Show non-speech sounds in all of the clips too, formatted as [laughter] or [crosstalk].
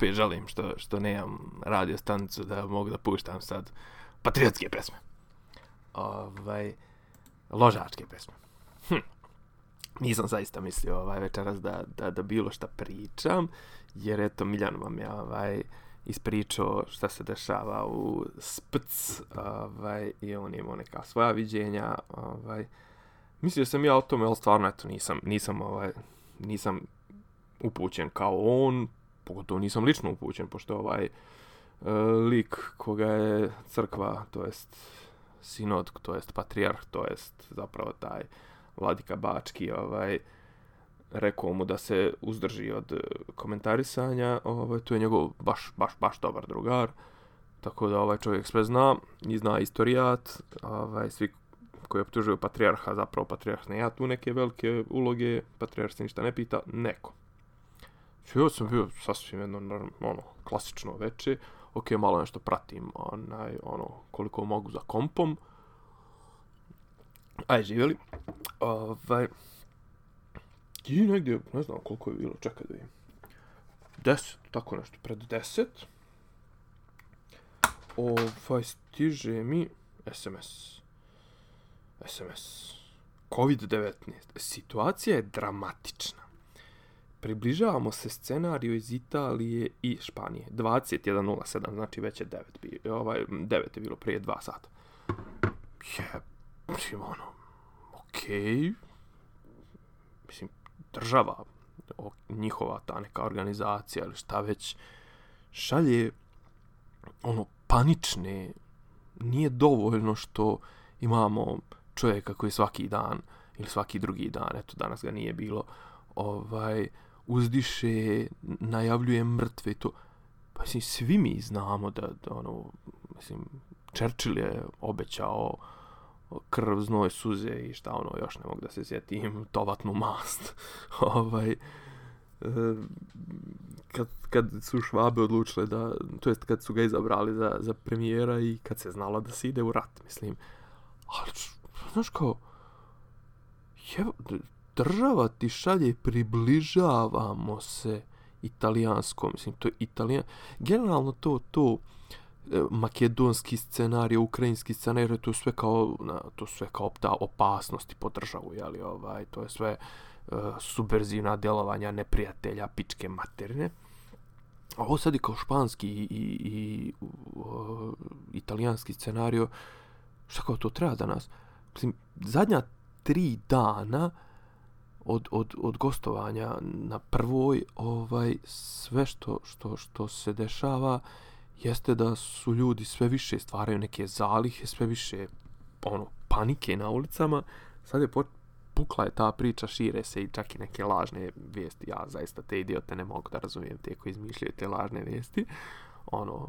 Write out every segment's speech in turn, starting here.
opet žalim što, što nemam radio stanicu da mogu da puštam sad patriotske pesme. Ovaj, ložačke pesme. Hm. Nisam zaista mislio ovaj večeras da, da, da bilo šta pričam, jer eto Miljan vam je ovaj, ispričao šta se dešava u SPC ovaj, i on imao neka svoja viđenja. Ovaj, mislio sam ja o tome, ali stvarno eto, nisam, nisam, ovaj, nisam upućen kao on, pogotovo nisam lično upućen, pošto ovaj e, lik koga je crkva, to jest sinod, to jest patrijarh, to jest zapravo taj vladika Bački, ovaj, rekao mu da se uzdrži od komentarisanja, ovaj, to je njegov baš, baš, baš dobar drugar, tako da ovaj čovjek sve zna i zna istorijat, ovaj, svi koji optužuju patrijarha, zapravo patrijarh ne ja tu neke velike uloge, patrijarh se ništa ne pita, neko. Ja sam bio sasvim jedno, ono, klasično veče, ok, malo nešto pratim, onaj, ono, koliko mogu za kompom. Aj, živjeli. Ovaj, I negdje, ne znam koliko je bilo, čekaj da vidim. Deset, tako nešto, pred deset. Ovaj, stiže mi SMS. SMS. COVID-19. Situacija je dramatična. Približavamo se scenariju iz Italije i Španije. 21.07, znači već je 9, bi, ovaj, 9 je bilo prije 2 sata. Je, mislim, ono, okej. Okay. Mislim, država, njihova ta neka organizacija ili šta već, šalje ono panične, nije dovoljno što imamo čovjeka koji svaki dan ili svaki drugi dan, eto danas ga nije bilo, ovaj, uzdiše, najavljuje mrtve to. Pa mislim, svi mi znamo da, da ono, mislim, Churchill je obećao krv, znoj, suze i šta ono, još ne mogu da se sjetim, tovatnu mast. [laughs] ovaj, eh, kad, kad su švabe odlučile da, to jest kad su ga izabrali za, za premijera i kad se znalo da se ide u rat, mislim. Ali, znaš kao, je, država ti šalje približavamo se italijanskom, mislim, to je italijan, generalno to, to, e, makedonski scenarij, ukrajinski scenarij, to sve kao, na, to sve kao ta opasnosti po državu, jeli, ovaj, to je sve uh, subverzivna djelovanja neprijatelja, pičke materne. A ovo sad i kao španski i, i, i uh, italijanski scenarij, šta kao to treba danas? Mislim, zadnja tri dana uh, od, od, od gostovanja na prvoj ovaj sve što, što, što se dešava jeste da su ljudi sve više stvaraju neke zalihe, sve više ono panike na ulicama. Sad je po, pukla je ta priča, šire se i čak i neke lažne vijesti. Ja zaista te idiote ne mogu da razumijem te koji izmišljaju te lažne vijesti. Ono,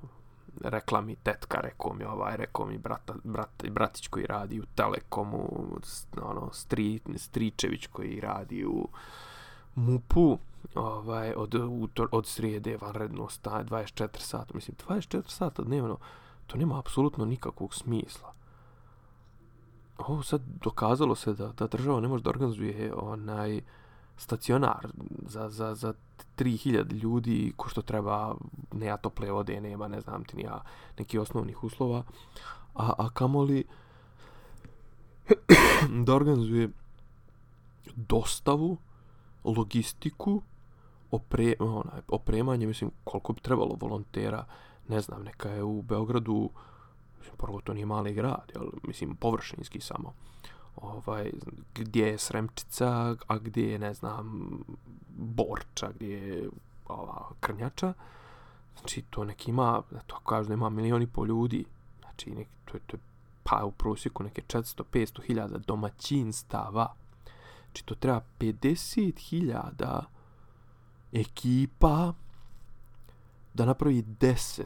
rekla mi tetka, rekao mi ovaj, rekao mi brata, brat, bratić koji radi u Telekomu, ono, stri, Stričević koji radi u MUPU, ovaj, od, utor, od srijede vanredno staje 24 sata. Mislim, 24 sata dnevno, to nema apsolutno nikakvog smisla. Ovo sad dokazalo se da, da država ne može da organizuje onaj stacionar za, za, za 3000 ljudi ko što treba nema tople vode, nema ne znam ti nija neki osnovnih uslova a, a kamoli [clears throat] da organizuje dostavu logistiku opre, onaj, opremanje mislim koliko bi trebalo volontera ne znam neka je u Beogradu mislim prvo to nije mali grad jel, mislim površinski samo ovaj, gdje je Sremčica, a gdje je, ne znam, Borča, gdje je ova, Krnjača. Znači, to neki ima, to kažu da ima milioni po ljudi. Znači, nek, to, je, to je pa u prosjeku neke 400-500 hiljada domaćinstava. Znači, to treba 50 hiljada ekipa da napravi 10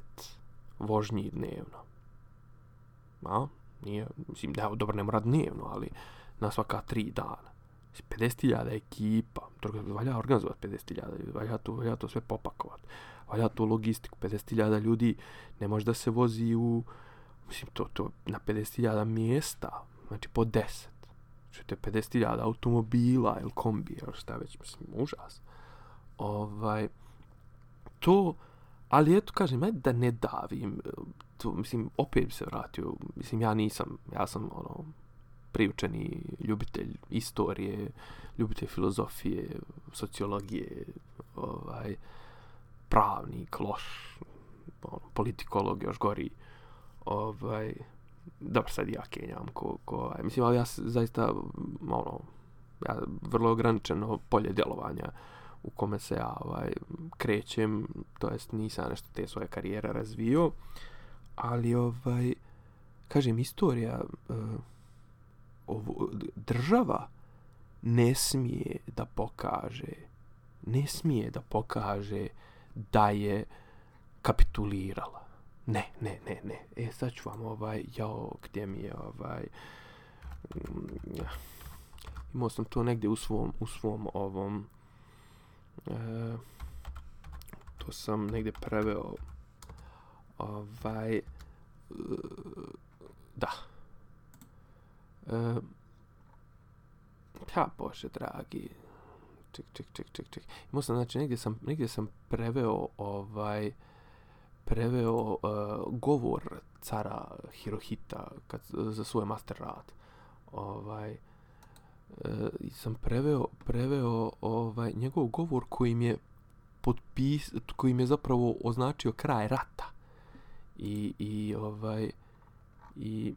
vožnji dnevno. A? Nije, mislim, da, dobro, ne mora dnevno, ali na svaka tri dana. 50.000 ekipa, to valja organizovati 50.000 valja to, valja to sve popakovati, valja to logistiku, 50.000 ljudi ne može da se vozi u, mislim, to, to na 50.000 mjesta, znači po 10. Znači, 50.000 automobila ili kombi, ili šta već, mislim, užas. Ovaj, to Ali eto, kažem, ajde da ne davim. To, mislim, opet bi se vratio. Mislim, ja nisam, ja sam, ono, priučeni ljubitelj istorije, ljubitelj filozofije, sociologije, ovaj, pravnik, loš, ono, politikolog, još gori, ovaj, dobro, sad ja kenjam, ko, ko, ovaj, mislim, ali ja zaista, ono, ja vrlo ograničeno polje djelovanja u kome se ja ovaj, krećem, to jest nisam nešto te svoje karijere razvio, ali ovaj, kažem, istorija, uh, ovo, država ne smije da pokaže, ne smije da pokaže da je kapitulirala. Ne, ne, ne, ne. E, sad ću vam ovaj, jao, gdje mi je ovaj... Ja. imao sam to negdje u svom, u svom ovom... E, to sam negdje preveo ovaj... E, da. E, ja, Bože, dragi. Ček, ček, ček, ček, ček. Imao sam, znači, negdje sam, negdje sam preveo ovaj... Preveo uh, govor cara Hirohita kad, za svoj master rad. Ovaj, uh, sam preveo, preveo ovaj, njegov govor kojim je potpis, kojim je zapravo označio kraj rata. I, i ovaj i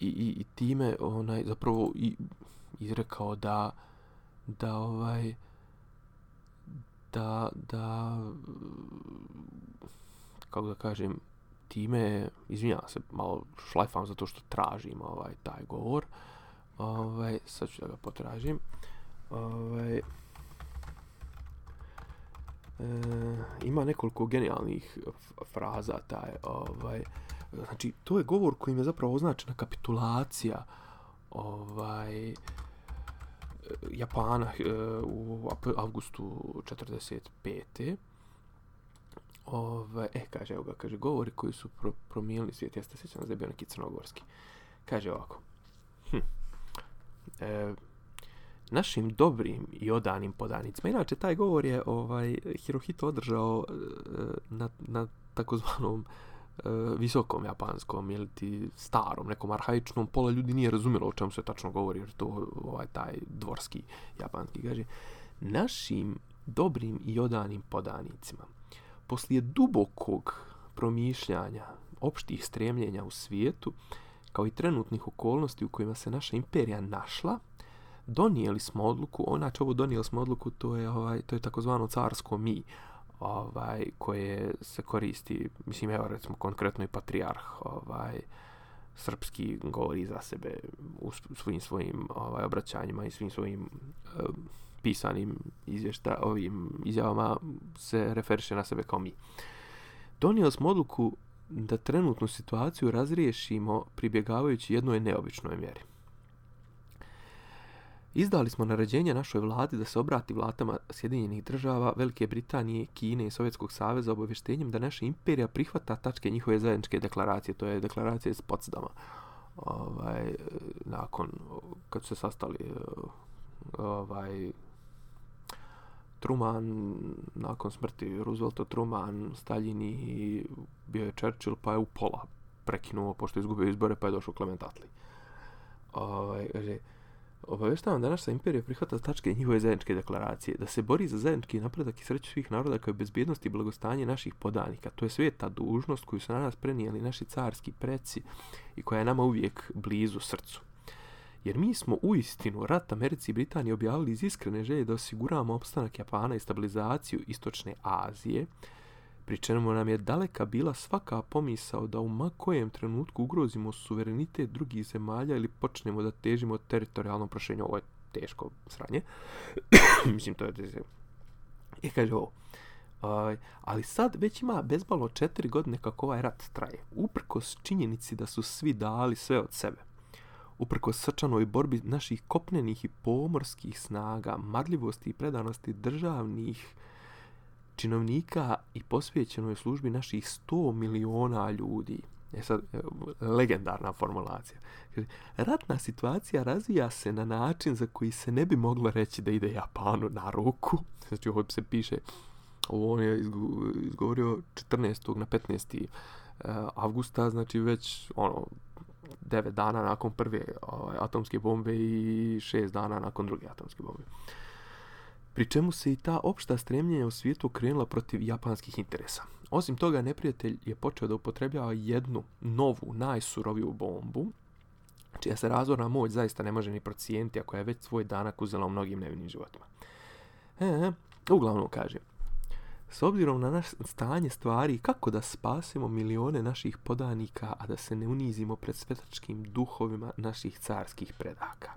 i, i, i time onaj zapravo i izrekao da da ovaj da da kako da kažem time izvinjavam se malo šlajfam zato što tražim ovaj taj govor ovaj sad ću da ga potražim ovaj e, ima nekoliko genijalnih fraza taj ovaj znači to je govor kojim je zapravo označena kapitulacija ovaj Japana e, u avgustu 45. Ove, ovaj, e, kaže, evo ga, kaže, govori koji su pro, promijenili svijet, jeste se sjećam da je bio neki crnogorski. Kaže ovako. Hm. E, našim dobrim i odanim podanicima. Inače, taj govor je ovaj Hirohito održao e, na, na takozvanom e, visokom japanskom ili ti starom, nekom arhaičnom, pola ljudi nije razumjelo o čemu se tačno govori, jer to ovaj taj dvorski japanski kaže. Našim dobrim i odanim podanicima, poslije dubokog promišljanja opštih stremljenja u svijetu, kao i trenutnih okolnosti u kojima se naša imperija našla, donijeli smo odluku, onače ovo donijeli smo odluku, to je, ovaj, to je takozvano carsko mi, ovaj koje se koristi mislim evo recimo konkretno i patrijarh ovaj srpski govori za sebe u svojim svojim ovaj obraćanjima i svim svojim eh, pisanim izvješta ovim izjavama se referiše na sebe kao mi. Donijeli smo odluku da trenutnu situaciju razriješimo pribjegavajući jednoj neobičnoj mjeri. Izdali smo naređenje našoj vladi da se obrati vlatama Sjedinjenih država, Velike Britanije, Kine i Sovjetskog saveza obavještenjem da naša imperija prihvata tačke njihove zajedničke deklaracije, to je deklaracija iz Potsdama. Ovaj, nakon, kad su se sastali ovaj, Truman, nakon smrti Roosevelta, Truman, Stalin i bio je Churchill, pa je u pola prekinuo, pošto je izgubio izbore, pa je došao Clement Attlee. Ovaj, kaže, Obaveštavam da naša imperija prihvata tačke njihove zajedničke deklaracije, da se bori za zajednički napredak i sreću svih naroda kao i bezbjednost i blagostanje naših podanika. To je sveta dužnost koju su na nas prenijeli naši carski preci i koja je nama uvijek blizu srcu. Jer mi smo u istinu rat Americi i Britaniji objavili iz iskrene želje da osiguramo opstanak Japana i stabilizaciju istočne Azije, pri čemu nam je daleka bila svaka pomisao da u makojem trenutku ugrozimo suverenitet drugih zemalja ili počnemo da težimo teritorijalnom prošenju. Ovo je teško sranje. [coughs] Mislim, to je... I e, kaže ovo. Uh, ali sad već ima bezbalo četiri godine kako ovaj rat traje. Uprkos činjenici da su svi dali sve od sebe. Uprkos srčanoj borbi naših kopnenih i pomorskih snaga, marljivosti i predanosti državnih uh, činovnika i posvećenoj službi naših 100 miliona ljudi. E sad e, legendarna formulacija. Ratna situacija razvija se na način za koji se ne bi moglo reći da ide Japanu na ruku. Znači ovo se piše ovo on je izgovorio 14. na 15. E, avgusta, znači već ono 9 dana nakon prve ovaj, atomske bombe i 6 dana nakon druge atomske bombe. Pri čemu se i ta opšta stremljenja u svijetu krenula protiv japanskih interesa. Osim toga, neprijatelj je počeo da upotrebljava jednu novu, najsuroviju bombu, čija se razvorna moć zaista ne može ni procijeniti, ako je već svoj danak uzela u mnogim nevinim životima. E, e, uglavnom kažem, s obzirom na naš stanje stvari, kako da spasimo milione naših podanika, a da se ne unizimo pred svetačkim duhovima naših carskih predaka?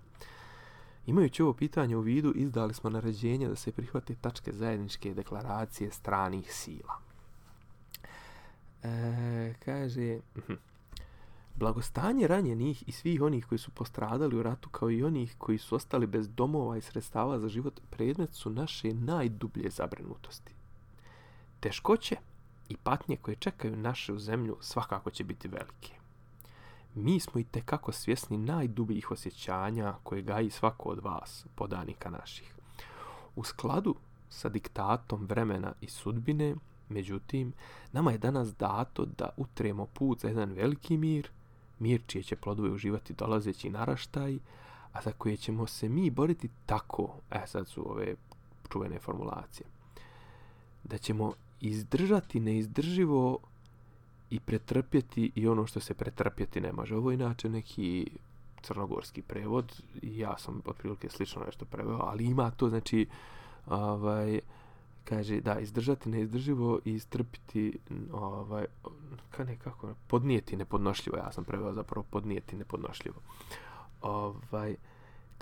Imajući ovo pitanje u vidu, izdali smo naređenje da se prihvate tačke zajedničke deklaracije stranih sila. E, kaže, mhm. blagostanje ranjenih i svih onih koji su postradali u ratu, kao i onih koji su ostali bez domova i sredstava za život, predmet su naše najdublje zabrinutosti. Teškoće i patnje koje čekaju našu zemlju svakako će biti velike. Mi smo i tekako svjesni najdubljih osjećanja koje gaji svako od vas, podanika naših. U skladu sa diktatom vremena i sudbine, međutim, nama je danas dato da utremo put za jedan veliki mir, mir čije će plodove uživati dolazeći naraštaj, a za koje ćemo se mi boriti tako, e sad su ove čuvene formulacije, da ćemo izdržati neizdrživo i pretrpjeti i ono što se pretrpjeti ne može. Ovo je inače neki crnogorski prevod, ja sam otprilike slično nešto preveo, ali ima to, znači, ovaj, kaže, da, izdržati neizdrživo i istrpiti, ovaj, ka nekako, podnijeti nepodnošljivo, ja sam preveo zapravo podnijeti nepodnošljivo. Ovaj,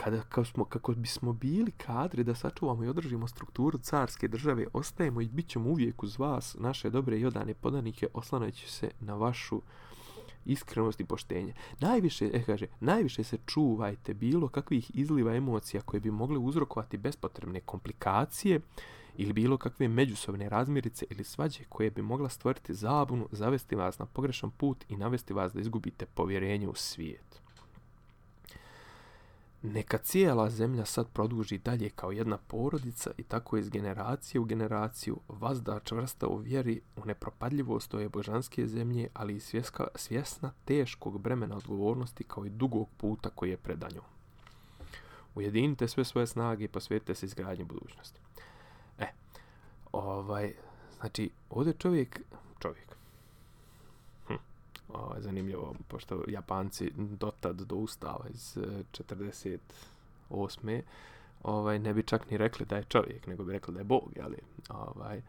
kada kao smo, kako bismo bili kadri da sačuvamo i održimo strukturu carske države, ostajemo i bit ćemo uvijek uz vas, naše dobre i odane podanike, oslanajući se na vašu iskrenost i poštenje. Najviše, eh, kaže, najviše se čuvajte bilo kakvih izliva emocija koje bi mogle uzrokovati bespotrebne komplikacije ili bilo kakve međusobne razmirice ili svađe koje bi mogla stvoriti zabunu, zavesti vas na pogrešan put i navesti vas da izgubite povjerenje u svijet. Neka cijela zemlja sad produži dalje kao jedna porodica i tako iz generacije u generaciju vazda čvrsta u vjeri u nepropadljivost ove božanske zemlje, ali i svjeska, svjesna teškog bremena odgovornosti kao i dugog puta koji je predanju. Ujedinite sve svoje snage i posvetite se izgradnji budućnosti. E, ovaj, znači, ovdje čovjek, ovaj, zanimljivo, pošto Japanci dotad do ustava iz eh, 48. Ovaj, ne bi čak ni rekli da je čovjek, nego bi rekli da je Bog, ali ovaj,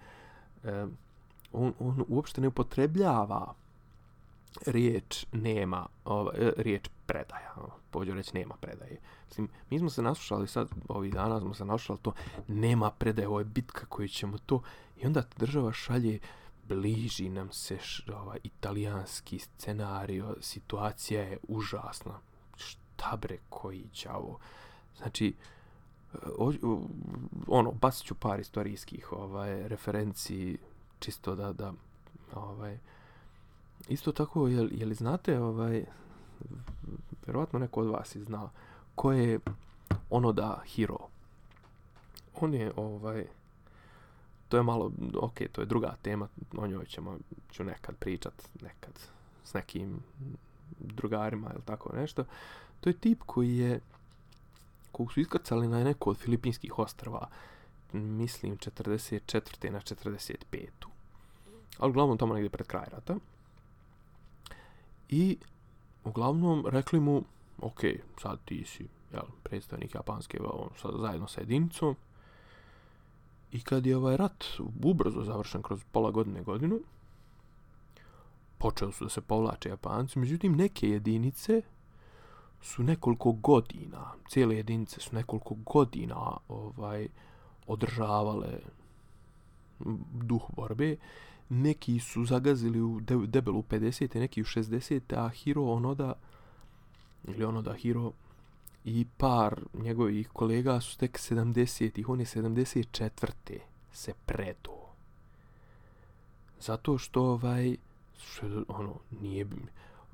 eh, on, on uopšte ne upotrebljava riječ nema, ovaj, eh, riječ predaja, ono, pođu reći nema predaje. Mislim, mi smo se naslušali sad, ovih dana smo se naslušali to, nema predaje, ovo je bitka koju ćemo to, i onda država šalje bliži nam se ovaj italijanski scenario, situacija je užasna. Šta bre koji ćavo? Znači, o, o, ono, basit ću par istorijskih ovaj, referenciji, čisto da, da, ovaj, isto tako, je, je li znate, ovaj, vjerovatno neko od vas je znao, ko je ono da hero? On je, ovaj, to je malo, ok, to je druga tema, o njoj ćemo, ću nekad pričat, nekad s nekim drugarima ili tako nešto. To je tip koji je, kog su iskrcali na neko od filipinskih ostrava, mislim 44. na 45. Ali uglavnom tamo negdje pred kraj rata. I uglavnom rekli mu, ok, sad ti si jel, predstavnik japanske, on, sad, zajedno sa jedinicom, I kad je ovaj rat ubrzo završen kroz pola godine godinu, počeo su da se povlače Japanci, međutim neke jedinice su nekoliko godina, cijele jedinice su nekoliko godina ovaj održavale duh borbe. Neki su zagazili u debelu 50. neki u 60. a Hiro Onoda ili Onoda Hiro i par njegovih kolega su tek 70-ih, on je 74. se predo. Zato što ovaj, što, ono, nije,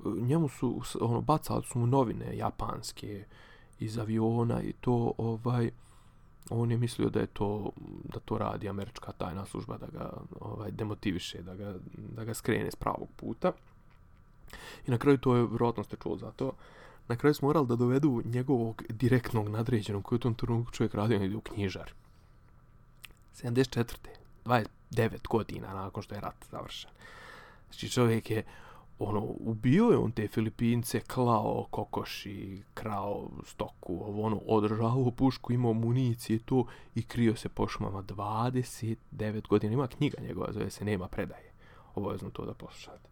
njemu su, ono, bacali su mu novine japanske iz aviona i to, ovaj, on je mislio da je to da to radi američka tajna služba da ga ovaj demotiviše da ga da ga skrene s pravog puta i na kraju to je vjerojatno ste čuli za to na kraju su morali da dovedu njegovog direktnog nadređenog koji je u tom trenutku čovjek radio negdje u knjižar 74. 29 godina nakon što je rat završen znači čovjek je ono, ubio je on te Filipince, klao kokoši, krao stoku, ovo ono, održavao pušku, imao municije to i krio se po šumama 29 godina. Ima knjiga njegova, zove se Nema predaje. Obavezno to da poslušate.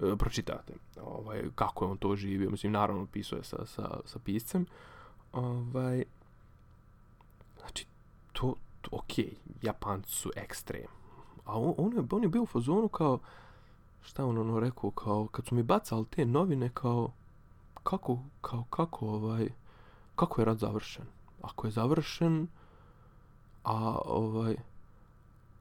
E, pročitate ovaj, kako je on to živio. Mislim, naravno, pisao je sa, sa, sa piscem. Ovaj, znači, to, to okej, Japanci su ekstrem. A on, on, je, on je bio u fazonu kao, šta on ono rekao, kao, kad su mi bacali te novine, kao, kako, kao, kako, ovaj, kako je rad završen? Ako je završen, a, ovaj,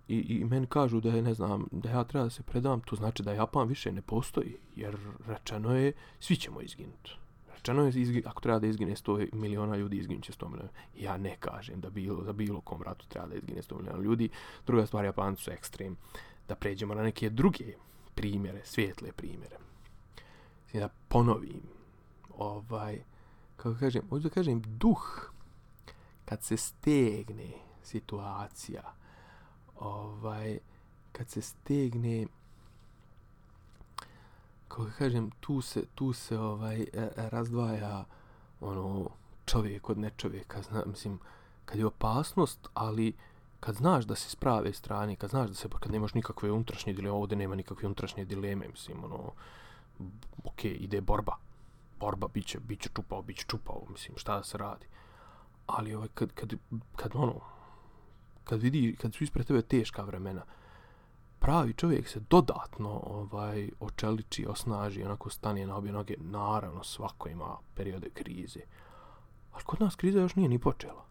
i, i meni kažu da je, ne znam, da ja treba da se predam, to znači da Japan više ne postoji, jer rečeno je, svi ćemo izginuti. Rečeno je, izgi, ako treba da izgine 100 miliona ljudi, izginut će 100 miliona. Ja ne kažem da bilo, za bilo kom ratu treba da izgine 100 miliona ljudi. Druga stvar, Japanci su ekstrem. Da pređemo na neke druge primjere, svijetle primjere. Znači da ponovim, ovaj, kako kažem, hoću da kažem, duh, kad se stegne situacija, ovaj, kad se stegne, kako kažem, tu se, tu se ovaj, e, e, razdvaja ono, čovjek od nečovjeka, zna, mislim, kad je opasnost, ali kad znaš da si s prave strane, kad znaš da se, kad nemaš nikakve unutrašnje dileme, ovdje nema nikakve unutrašnje dileme, mislim, ono, ok, ide borba, borba, bit će, bit će čupao, bit će čupao, mislim, šta da se radi. Ali ovaj, kad, kad, kad, ono, kad vidi, kad su ispred tebe teška vremena, pravi čovjek se dodatno ovaj očeliči, osnaži, onako stane na obje noge, naravno svako ima periode krize. Ali kod nas kriza još nije ni počela.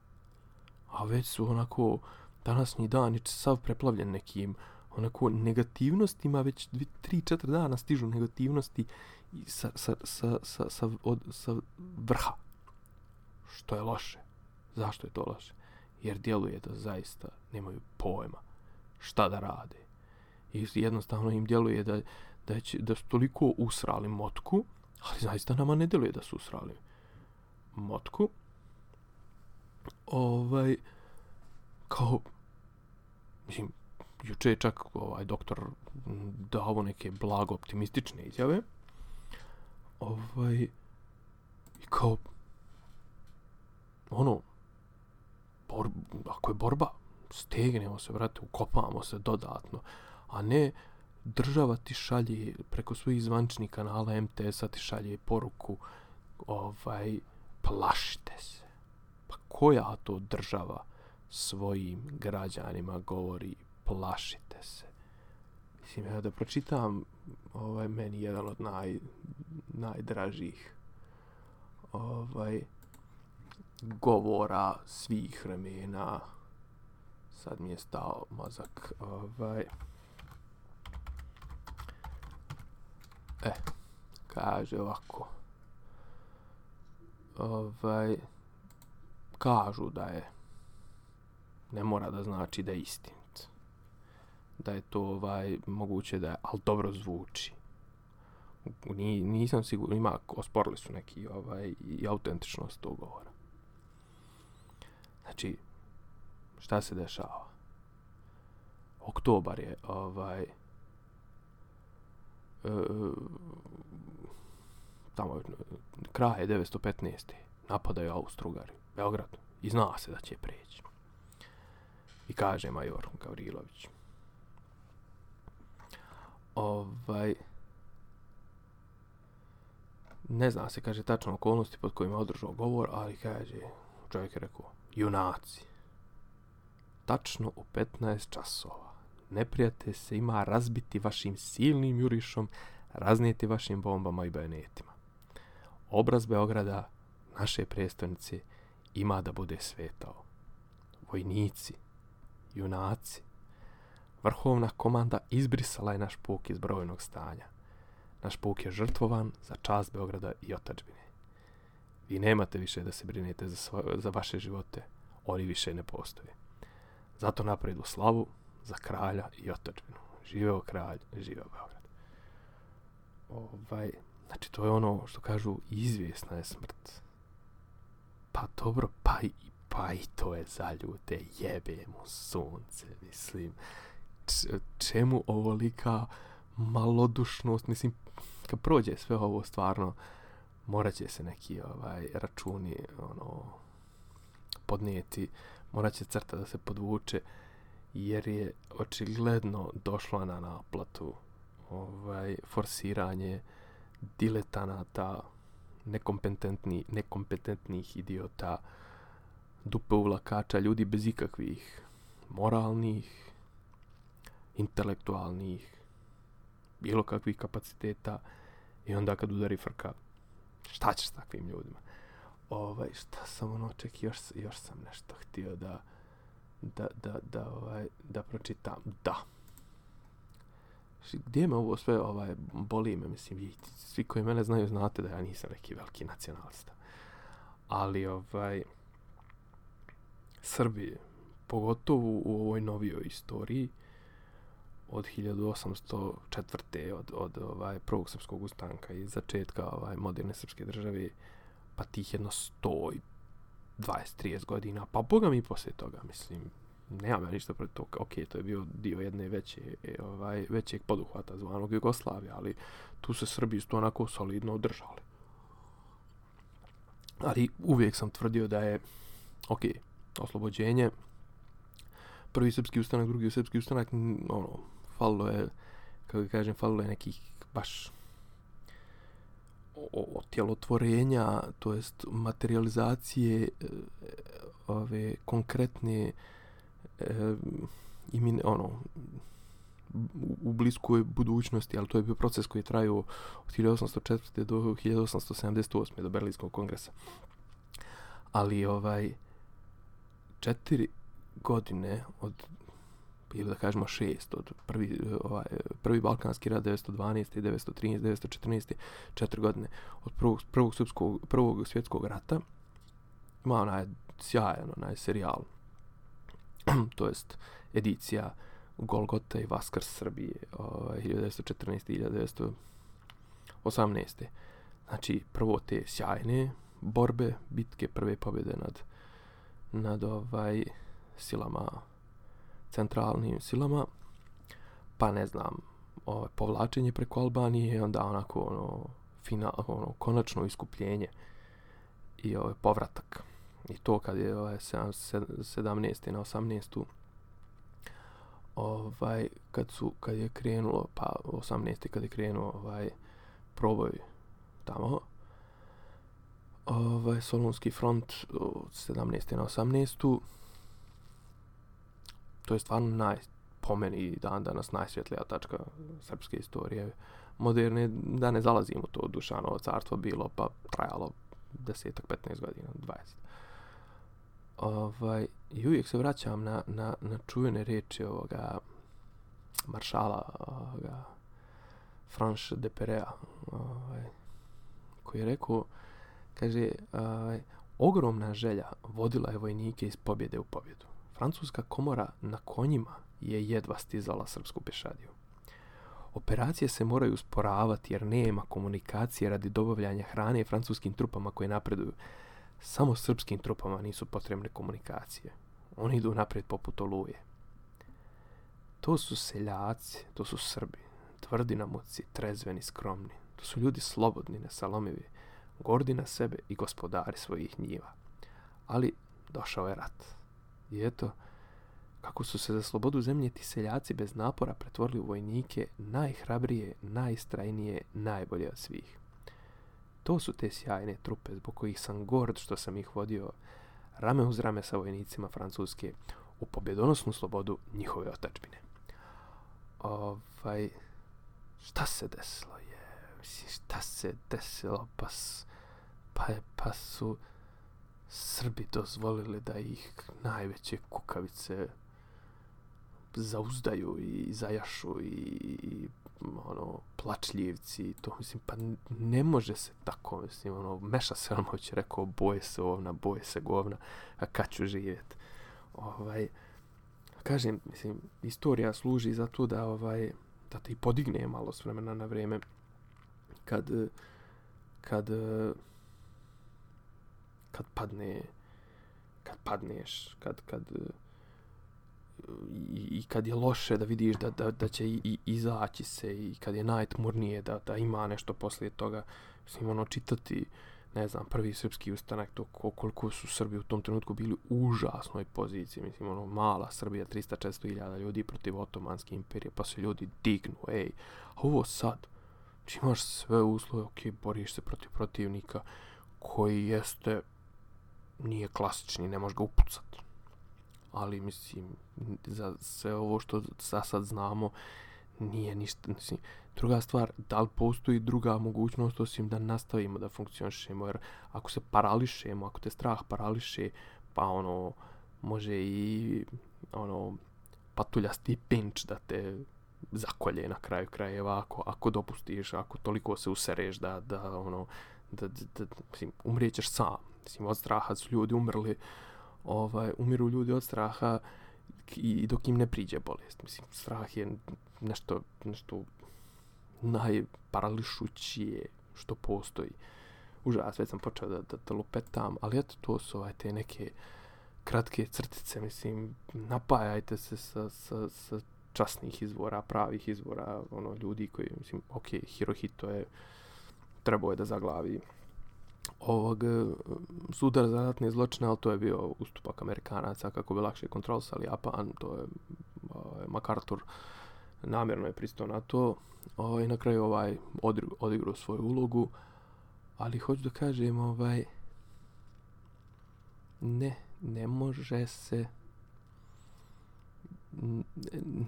A već su onako, današnji dan je sav preplavljen nekim onako negativnostima, već 3-4 dana stižu negativnosti sa, sa, sa, sa, sa, od, sa vrha. Što je loše. Zašto je to loše? Jer djeluje da zaista nemaju pojma šta da rade. I jednostavno im djeluje da, da, će, da su toliko usrali motku, ali zaista nama ne djeluje da su usrali motku. Ovaj, kao, mislim, juče je čak ovaj doktor dao neke blago optimistične izjave. Ovaj, i kao, ono, bor, ako je borba, stegnemo se, vrate, ukopamo se dodatno, a ne država ti šalje preko svojih zvančnih kanala MTS-a ti šalje poruku ovaj, plašite se. Pa koja to država? svojim građanima govori plašite se. Mislim, ja da pročitam ovaj, meni jedan od naj, najdražih ovaj, govora svih vremena. Sad mi je stao mozak. Ovaj. E, kaže ovako. Ovaj, kažu da je ne mora da znači da je istinit. Da je to ovaj, moguće da je, ali dobro zvuči. Ni, nisam siguran, ima, osporili su neki ovaj, i autentičnost tog govora. Znači, šta se dešava? Oktobar je, ovaj, e, e tamo, kraj je 915. napadaju Austrugari, Beograd, i zna se da će preći. I kaže major Gavrilović. Ovaj... Ne zna se, kaže, tačno okolnosti pod kojima je održao govor, ali kaže, čovjek je rekao, junaci. Tačno u 15 časova. Neprijate se ima razbiti vašim silnim jurišom, raznijeti vašim bombama i bajonetima. Obraz Beograda, naše predstavnice, ima da bude svetao. Vojnici, junaci. Vrhovna komanda izbrisala je naš puk iz brojnog stanja. Naš puk je žrtvovan za čast Beograda i otačbine. Vi nemate više da se brinete za, svoje, za vaše živote. oni više ne postoje. Zato napredu slavu za kralja i otačbinu. Živeo kralj, živeo Beograd. Ovaj, znači, to je ono što kažu, izvjesna je smrt. Pa dobro, pa i, pa i to je za ljude, jebe mu sunce, mislim. Č čemu ovolika malodušnost, mislim, kad prođe sve ovo stvarno, morat će se neki ovaj računi ono podnijeti, morat će crta da se podvuče, jer je očigledno došla na naplatu ovaj forsiranje diletanata nekompetentni, nekompetentnih idiota dupe uvlakača ljudi bez ikakvih moralnih intelektualnih bilo kakvih kapaciteta i onda kad udari frka šta ćeš s takvim ljudima? Ovaj šta sam ono ček još još sam nešto htio da da da da ovaj da pročitam. Da. Gdje me ovo sve ovaj boli me mislim svi koji mene znaju znate da ja nisam neki veliki nacionalista. Ali ovaj Srbije pogotovo u ovoj novijoj istoriji od 1804. od, od ovaj prvog srpskog ustanka i začetka ovaj moderne srpske države pa tih jedno 100 20-30 godina, pa boga mi poslije toga, mislim, nemam ja ništa protiv toga, ok, to je bio dio jedne veće, e, ovaj, većeg poduhvata zvanog Jugoslavije, ali tu se Srbi isto onako solidno održali. Ali uvijek sam tvrdio da je, ok, oslobođenje, prvi srpski ustanak, drugi srpski ustanak, ono, falilo je, kako kažem, falilo je nekih baš otjelotvorenja, to jest materializacije e, ove konkretne e, imin, ono, u bliskoj budućnosti, ali to je bio proces koji je trajao od 1804. do 1878. do Berlinskog kongresa. Ali ovaj četiri godine od ili da kažemo šest od prvi, ovaj, prvi Balkanski rad 912. 913. 914. četiri godine od prvog, prvog, srpskog, prvog svjetskog rata ima onaj sjajan onaj serijal [clears throat] to jest edicija Golgota i Vaskar Srbije ovaj, 1914. 1918. Znači prvo te sjajne borbe, bitke, prve pobjede nad nad ovaj silama centralnim silama, pa ne znam, ovaj, povlačenje preko Albanije, onda onako ono, final, ono, konačno iskupljenje i ovaj, povratak. I to kad je ovaj, 17. na 18. Ovaj, kad, su, kad je krenulo, pa 18. kad je krenuo ovaj, proboj tamo, ovaj, Solunski front 17. na 18 to je stvarno naj, po meni dan danas najsvjetlija tačka srpske istorije moderne, da ne zalazimo u to Dušanovo carstvo bilo, pa trajalo desetak, 15 godina, 20. Ovaj, I uvijek se vraćam na, na, na čuvene reči ovoga maršala ovoga Franš de Perea ovaj, koji je rekao kaže ovaj, ogromna želja vodila je vojnike iz pobjede u pobjedu francuska komora na konjima je jedva stizala srpsku pešadiju. Operacije se moraju usporavati jer nema komunikacije radi dobavljanja hrane francuskim trupama koje napreduju. Samo srpskim trupama nisu potrebne komunikacije. Oni idu napred poput oluje. To su seljaci, to su Srbi, tvrdi na muci, trezveni, skromni. To su ljudi slobodni, nesalomivi, gordi na sebe i gospodari svojih njiva. Ali došao je rat. I eto, kako su se za slobodu zemlje ti seljaci bez napora pretvorili u vojnike najhrabrije, najstrajnije, najbolje od svih. To su te sjajne trupe zbog kojih sam gord što sam ih vodio rame uz rame sa vojnicima Francuske u pobjedonosnu slobodu njihove otačbine. Ovaj, šta se desilo je? Šta se desilo? Pa, pa, pa su Srbi dozvolili da ih najveće kukavice zauzdaju i zajašu i, i ono, plačljivci, to mislim, pa ne može se tako, mislim, ono, Meša Selmović je rekao, boje se ovna, boje se govna, a kad ću živjet? Ovaj, kažem, mislim, istorija služi za to da, ovaj, da te i podigne malo s vremena na vrijeme kad, kad, kad padne, kad padneš, kad, kad, e, i, i kad je loše da vidiš da, da, da će i, i, izaći se i kad je najtmurnije da, da ima nešto poslije toga. Mislim ono čitati ne znam prvi srpski ustanak to koliko su Srbi u tom trenutku bili u užasnoj poziciji. Mislim ono mala Srbija 300-400 hiljada ljudi protiv otomanske imperije pa se ljudi dignu ej a ovo sad? Znači, imaš sve uslove ok boriš se protiv protivnika koji jeste nije klasični ne možeš ga upucati ali mislim za sve ovo što sa sad znamo nije ništa mislim druga stvar da li postoji druga mogućnost osim da nastavimo da funkcionišemo? Jer ako se parališemo ako te strah parališe pa ono može i ono patuljasti pinč da te zakolje na kraju krajeva ako, ako dopustiš ako toliko se usereš da, da ono da, da, da mislim, umrijećeš sam mislim, od straha su ljudi umrli ovaj, umiru ljudi od straha i dok im ne priđe bolest. Mislim, strah je nešto, nešto najparališućije što postoji. Užas, već sam počeo da, da, da lupetam, ali eto, to su ovaj, te neke kratke crtice, mislim, napajajte se sa, sa, sa časnih izvora, pravih izvora, ono, ljudi koji, mislim, ok, Hirohito je, trebao je da zaglavi ovog e, sudar za ratne zločine, ali to je bio ustupak Amerikanaca kako bi lakše kontrolisali Japan, to je ovaj, MacArthur namjerno je pristao na to ovaj, na kraju ovaj odigrao svoju ulogu, ali hoću da kažem ovaj ne, ne može se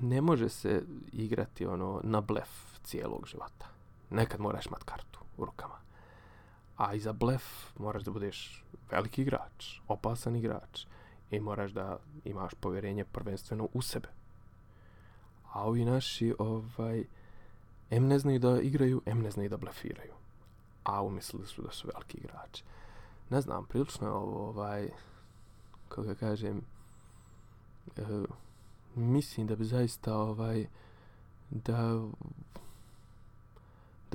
ne može se igrati ono na blef cijelog života. Nekad moraš mat kartu u rukama. A i za blef moraš da budeš veliki igrač, opasan igrač i moraš da imaš povjerenje prvenstveno u sebe. A ovi naši, ovaj, em ne znaju da igraju, em ne znaju da blefiraju. A umislili su da su veliki igrači. Ne znam, prilično je ovo, ovaj, kako ga kažem, e, mislim da bi zaista, ovaj, da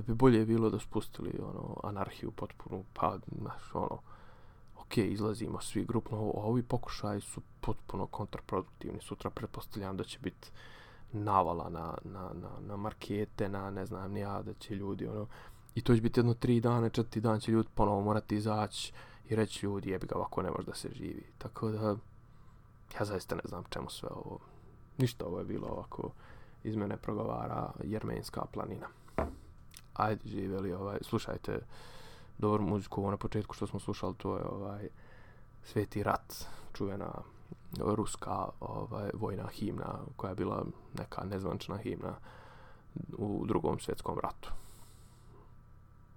da bi bolje bilo da spustili ono anarhiju potpunu pa znaš ono ok izlazimo svi grupno a ovi pokušaji su potpuno kontraproduktivni. Sutra pretpostavljam da će biti navala na, na, na, na markete na ne znam ni ja da će ljudi ono i to će biti jedno tri dana četiri dan će ljudi ponovo morati izaći i reći ljudi jebi ga ovako ne može da se živi. Tako da ja zaista ne znam čemu sve ovo ništa ovo je bilo ovako iz mene progovara jermenska planina ajde živeli, ovaj, slušajte dobru muziku, ovo na početku što smo slušali, to je ovaj Sveti rat, čuvena ruska ovaj vojna himna koja je bila neka nezvančna himna u drugom svjetskom ratu.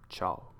Ćao.